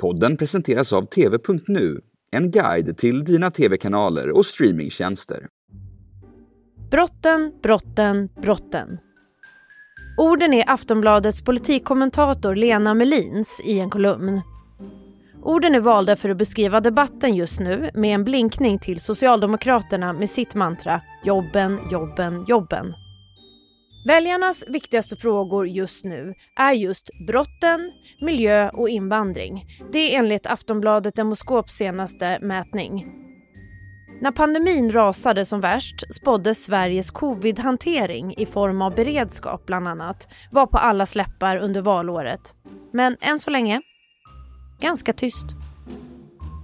Podden presenteras av TV.nu, en guide till dina tv-kanaler och streamingtjänster. Brotten, brotten, brotten. Orden är Aftonbladets politikkommentator Lena Melins i en kolumn. Orden är valda för att beskriva debatten just nu med en blinkning till Socialdemokraterna med sitt mantra jobben, jobben, jobben. Väljarnas viktigaste frågor just nu är just brotten, miljö och invandring. Det är enligt Aftonbladet Demoskops senaste mätning. När pandemin rasade som värst spådde Sveriges covidhantering i form av beredskap bland annat var på alla släppar under valåret. Men än så länge, ganska tyst.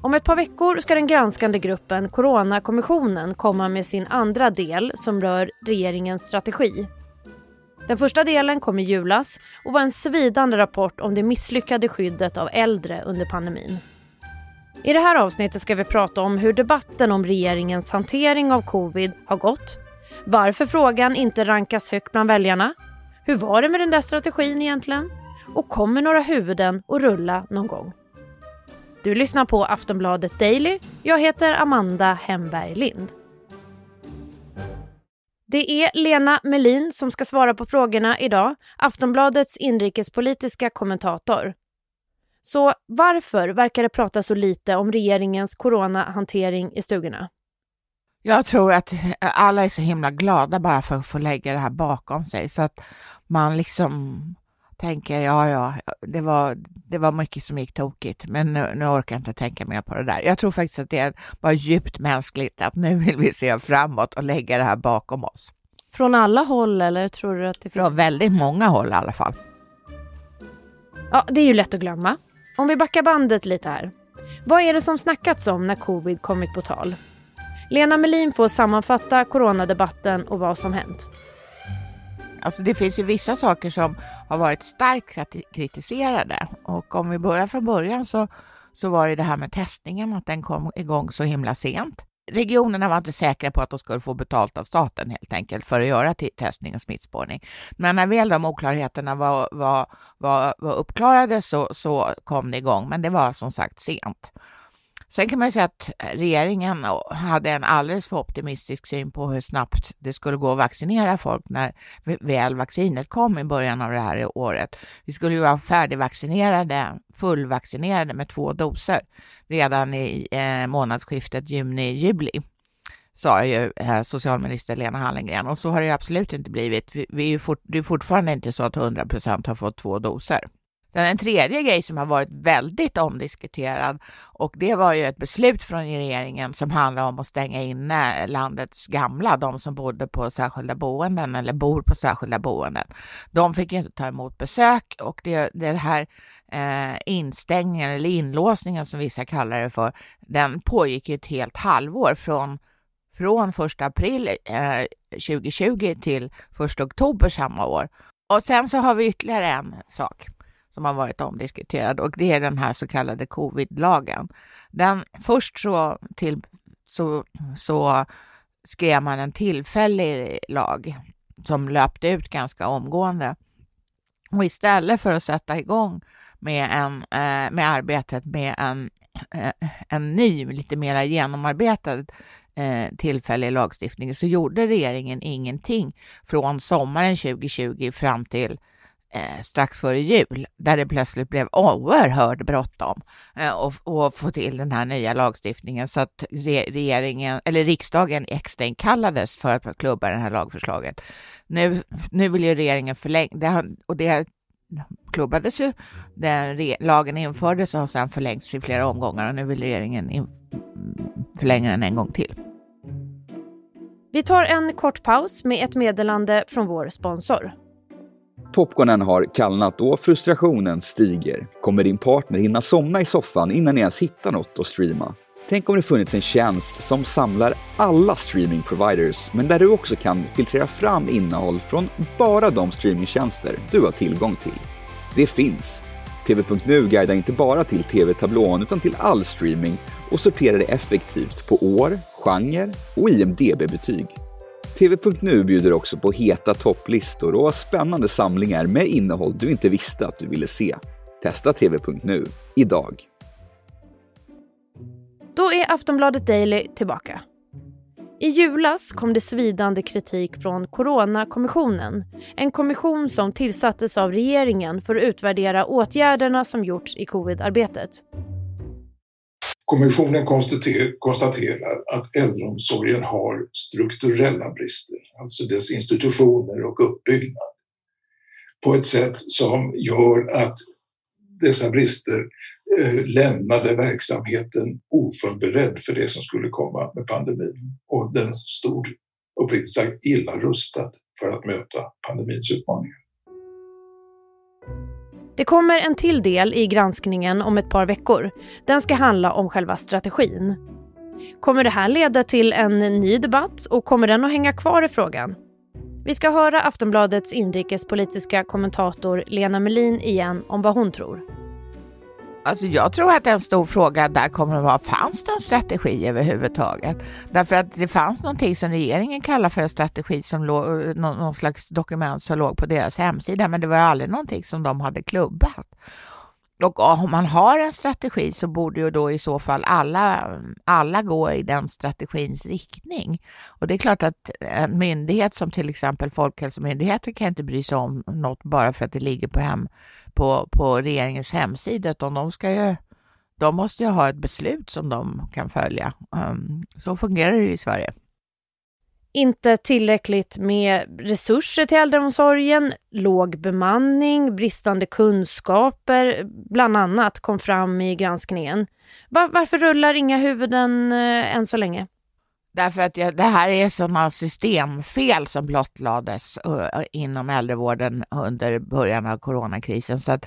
Om ett par veckor ska den granskande gruppen Coronakommissionen komma med sin andra del som rör regeringens strategi. Den första delen kom i julas och var en svidande rapport om det misslyckade skyddet av äldre under pandemin. I det här avsnittet ska vi prata om hur debatten om regeringens hantering av covid har gått, varför frågan inte rankas högt bland väljarna, hur var det med den där strategin egentligen och kommer några huvuden att rulla någon gång? Du lyssnar på Aftonbladet Daily. Jag heter Amanda Hemberg Lind. Det är Lena Melin som ska svara på frågorna idag, Aftonbladets inrikespolitiska kommentator. Så varför verkar det prata så lite om regeringens coronahantering i stugorna? Jag tror att alla är så himla glada bara för att få lägga det här bakom sig så att man liksom tänker ja, ja, det var, det var mycket som gick tokigt, men nu, nu orkar jag inte tänka mer på det där. Jag tror faktiskt att det bara djupt mänskligt att nu vill vi se framåt och lägga det här bakom oss. Från alla håll eller tror du att det finns? Från väldigt många håll i alla fall. Ja, det är ju lätt att glömma. Om vi backar bandet lite här. Vad är det som snackats om när covid kommit på tal? Lena Melin får sammanfatta coronadebatten och vad som hänt. Alltså det finns ju vissa saker som har varit starkt kritiserade och om vi börjar från början så, så var det det här med testningen, att den kom igång så himla sent. Regionerna var inte säkra på att de skulle få betalt av staten helt enkelt för att göra testning och smittspårning. Men när väl de oklarheterna var, var, var, var uppklarade så, så kom det igång, men det var som sagt sent. Sen kan man ju säga att eh, regeringen hade en alldeles för optimistisk syn på hur snabbt det skulle gå att vaccinera folk när väl vaccinet kom i början av det här året. Vi skulle ju vara färdigvaccinerade, fullvaccinerade med två doser redan i eh, månadsskiftet juni-juli sa ju eh, socialminister Lena Hallengren och så har det absolut inte blivit. Vi, vi är fort, det är fortfarande inte så att 100 procent har fått två doser. Sen en tredje grej som har varit väldigt omdiskuterad och det var ju ett beslut från regeringen som handlar om att stänga inne landets gamla, de som bodde på särskilda boenden eller bor på särskilda boenden. De fick inte ta emot besök och det, det här eh, instängningen eller inlåsningen som vissa kallar det för, den pågick ju ett helt halvår från från 1 april eh, 2020 till 1 oktober samma år. Och sen så har vi ytterligare en sak som har varit omdiskuterad och det är den här så kallade covid-lagen. Den, först så, till, så, så skrev man en tillfällig lag som löpte ut ganska omgående. Och istället för att sätta igång med, en, eh, med arbetet med en, eh, en ny, lite mer genomarbetad eh, tillfällig lagstiftning så gjorde regeringen ingenting från sommaren 2020 fram till eh, strax före jul, där det plötsligt blev oerhört bråttom eh, och, och få till den här nya lagstiftningen så att re, regeringen, eller riksdagen extrainkallades för att klubba det här lagförslaget. Nu, nu vill ju regeringen förlänga, och det klubbades ju, den lagen infördes och har sedan förlängts i flera omgångar och nu vill regeringen förlänga den en gång till. Vi tar en kort paus med ett meddelande från vår sponsor. Popcornen har kallnat och frustrationen stiger. Kommer din partner hinna somna i soffan innan ni ens hittar något att streama? Tänk om det funnits en tjänst som samlar alla streamingproviders, men där du också kan filtrera fram innehåll från bara de streamingtjänster du har tillgång till. Det finns. TV.nu guidar inte bara till TV-tablån utan till all streaming och sorterar det effektivt på år, genre och IMDB-betyg. TV.nu bjuder också på heta topplistor och spännande samlingar med innehåll du inte visste att du ville se. Testa TV.nu idag. Då är Aftonbladet Daily tillbaka. I julas kom det svidande kritik från Coronakommissionen. En kommission som tillsattes av regeringen för att utvärdera åtgärderna som gjorts i covid-arbetet. Kommissionen konstaterar att äldreomsorgen har strukturella brister, alltså dess institutioner och uppbyggnad, på ett sätt som gör att dessa brister eh, lämnade verksamheten oförberedd för det som skulle komma med pandemin. Och den stod uppriktigt sagt illa rustad för att möta pandemins utmaningar. Det kommer en till del i granskningen om ett par veckor. Den ska handla om själva strategin. Kommer det här leda till en ny debatt och kommer den att hänga kvar i frågan? Vi ska höra Aftonbladets inrikespolitiska kommentator Lena Melin igen om vad hon tror. Alltså jag tror att en stor fråga där kommer att vara, fanns det en strategi överhuvudtaget? Därför att det fanns någonting som regeringen kallar för en strategi, som låg, någon, slags dokument som låg på deras hemsida, men det var aldrig någonting som de hade klubbat. Och om man har en strategi så borde ju då i så fall alla, alla gå i den strategins riktning. Och det är klart att en myndighet som till exempel Folkhälsomyndigheten kan inte bry sig om något bara för att det ligger på, hem, på, på regeringens hemsida, utan de ska ju de måste ju ha ett beslut som de kan följa. Um, så fungerar det i Sverige inte tillräckligt med resurser till äldreomsorgen, låg bemanning, bristande kunskaper bland annat kom fram i granskningen. Varför rullar inga huvuden eh, än så länge? Därför att det här är sådana systemfel som blottlades uh, inom äldrevården under början av coronakrisen. Så att,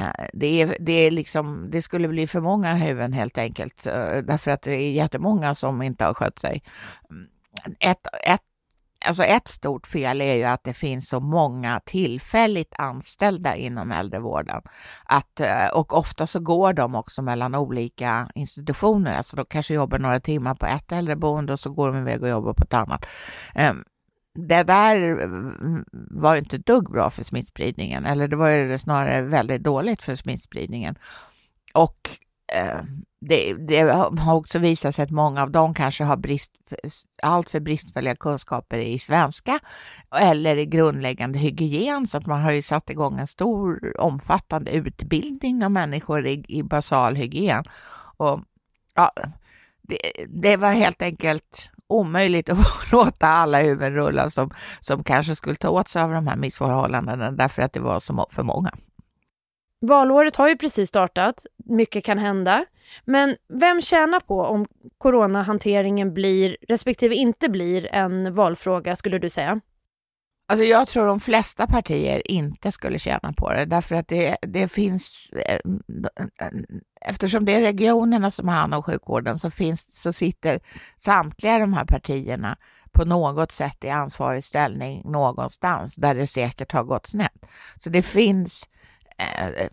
uh, det, är, det, är liksom, det skulle bli för många huvuden helt enkelt, uh, därför att det är jättemånga som inte har skött sig. Mm, ett, ett, alltså ett stort fel är ju att det finns så många tillfälligt anställda inom äldrevården. Att, eh, och ofta så går de också mellan olika institutioner, alltså de kanske jobbar några timmar på ett äldreboende och så går de iväg och jobbar på ett annat. Ehm, det där eh, var inte ett dugg bra för smittspridningen, eller det var ju snarare väldigt dåligt för smittspridningen. Och eh, det, det, har också visat sig att många av dem kanske har brist, allt för bristfälliga kunskaper i svenska eller i grundläggande hygien, så att man har ju satt igång en stor omfattande utbildning av människor i, i basal hygien. Och, ja, det, det var helt enkelt omöjligt att låta alla huvuden rulla som, som kanske skulle ta åt sig av de här missförhållandena därför att det var så för många. Valåret har ju precis startat, mycket kan hända. Men vem tjänar på om coronahanteringen blir, respektive inte blir, en valfråga skulle du säga? Alltså jag tror de flesta partier inte skulle tjäna på det, därför att det, det finns, eh, eftersom det är regionerna som har hand om sjukvården, så, finns, så sitter samtliga de här partierna på något sätt i ansvarig ställning någonstans där det säkert har gått snett. Så det finns Eh, Eh, eh,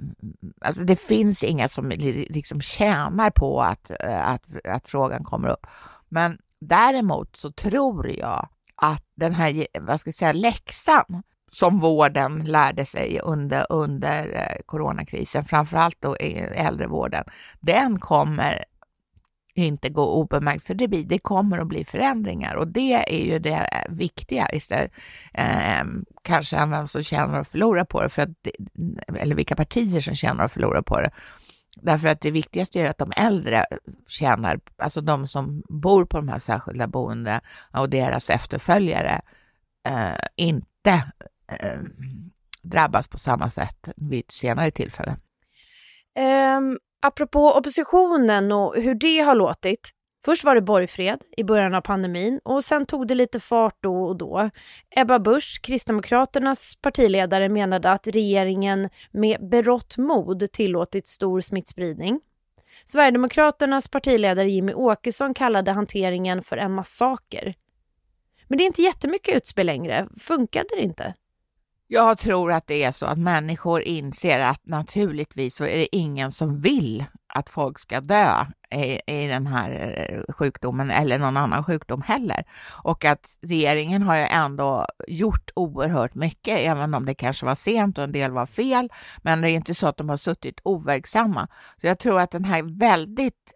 alltså det finns inga som liksom tjänar på att, eh, att, att frågan kommer upp. Men däremot så tror jag att den här vad ska jag säga, läxan som vården lärde sig under, under coronakrisen, framförallt då äldrevården, den kommer inte gå obemärkt för det, kommer att bli förändringar och det är ju det viktiga istället. Eh, kanske än vem som tjänar och förlorar på det, för att, eller vilka partier som tjänar och förlorar på det. Därför att det viktigaste är att de äldre tjänar, alltså de som bor på de här särskilda boendena och deras efterföljare eh, inte eh, drabbas på samma sätt vid ett senare tillfälle. Um, Apropå oppositionen och hur det har låtit. Först var det borgfred i början av pandemin och sen tog det lite fart då och då. Ebba Busch, Kristdemokraternas partiledare, menade att regeringen med berått mod tillåtit stor smittspridning. Sverigedemokraternas partiledare Jimmy Åkesson kallade hanteringen för en massaker. Men det är inte jättemycket utspel längre. Funkade det inte? Jag tror att det är så att människor inser att naturligtvis så är det ingen som vill att folk ska dö i, i den här eh, sjukdomen eller någon annan sjukdom heller. Och att regeringen har ju ändå gjort oerhört mycket, även om det kanske var sent och en del var fel. Men det är inte så att de har suttit overksamma. Så jag tror att den här väldigt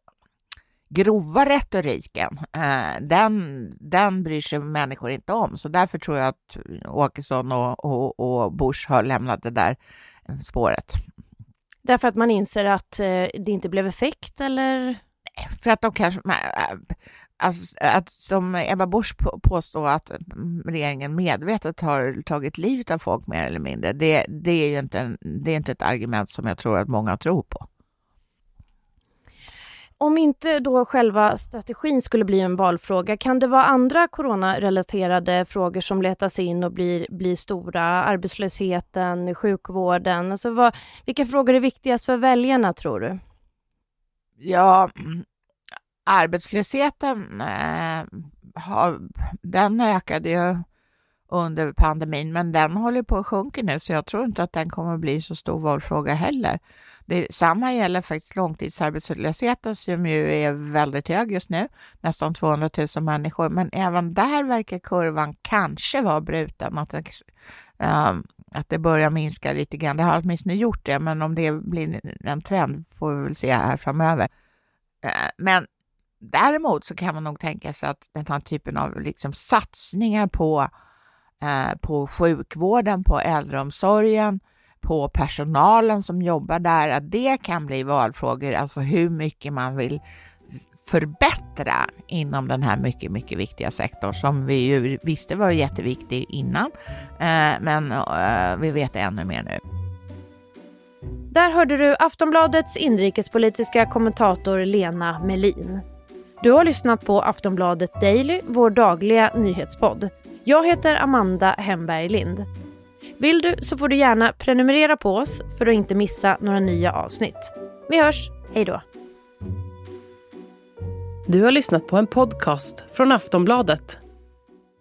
grova retoriken, eh, den, den bryr sig människor inte om. Så därför tror jag att Åkesson och, och, och Bush har lämnat det där spåret. Därför att man inser att eh, det inte blev effekt eller? För att de kanske, alltså, att som Ebba Busch påstår att regeringen medvetet har tagit livet av folk mer eller mindre, det, det är ju inte, en, det är inte ett argument som jag tror att många tror på. Om inte då själva strategin skulle bli en valfråga, kan det vara andra coronarelaterade frågor som letas in och blir, blir stora? Arbetslösheten, sjukvården, alltså vad, vilka frågor är viktigast för väljarna tror du? Ja, arbetslösheten, eh, har, den ökade ju under pandemin, men den håller på att sjunka nu, så jag tror inte att den kommer att bli så stor valfråga heller. Detsamma gäller faktiskt långtidsarbetslösheten som ju är väldigt hög just nu, nästan 200 000 människor, men även där verkar kurvan kanske vara bruten, att det, um, att det börjar minska lite grann. Det har åtminstone gjort det, men om det blir en trend får vi väl se här framöver. Uh, men däremot så kan man nog tänka sig att den här typen av liksom satsningar på, uh, på sjukvården, på äldreomsorgen, på personalen som jobbar där, att det kan bli valfrågor, alltså hur mycket man vill förbättra inom den här mycket, mycket viktiga sektorn som vi ju visste var jätteviktig innan, eh, men eh, vi vet ännu mer nu. Där hörde du Aftonbladets inrikespolitiska kommentator Lena Melin. Du har lyssnat på Aftonbladet Daily, vår dagliga nyhetspodd. Jag heter Amanda Hemberg Lind. Vill du så får du gärna prenumerera på oss för att inte missa några nya avsnitt. Vi hörs, hej då! Du har lyssnat på en podcast från Aftonbladet.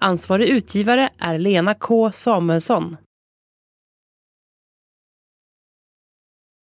Ansvarig utgivare är Lena K Samuelsson.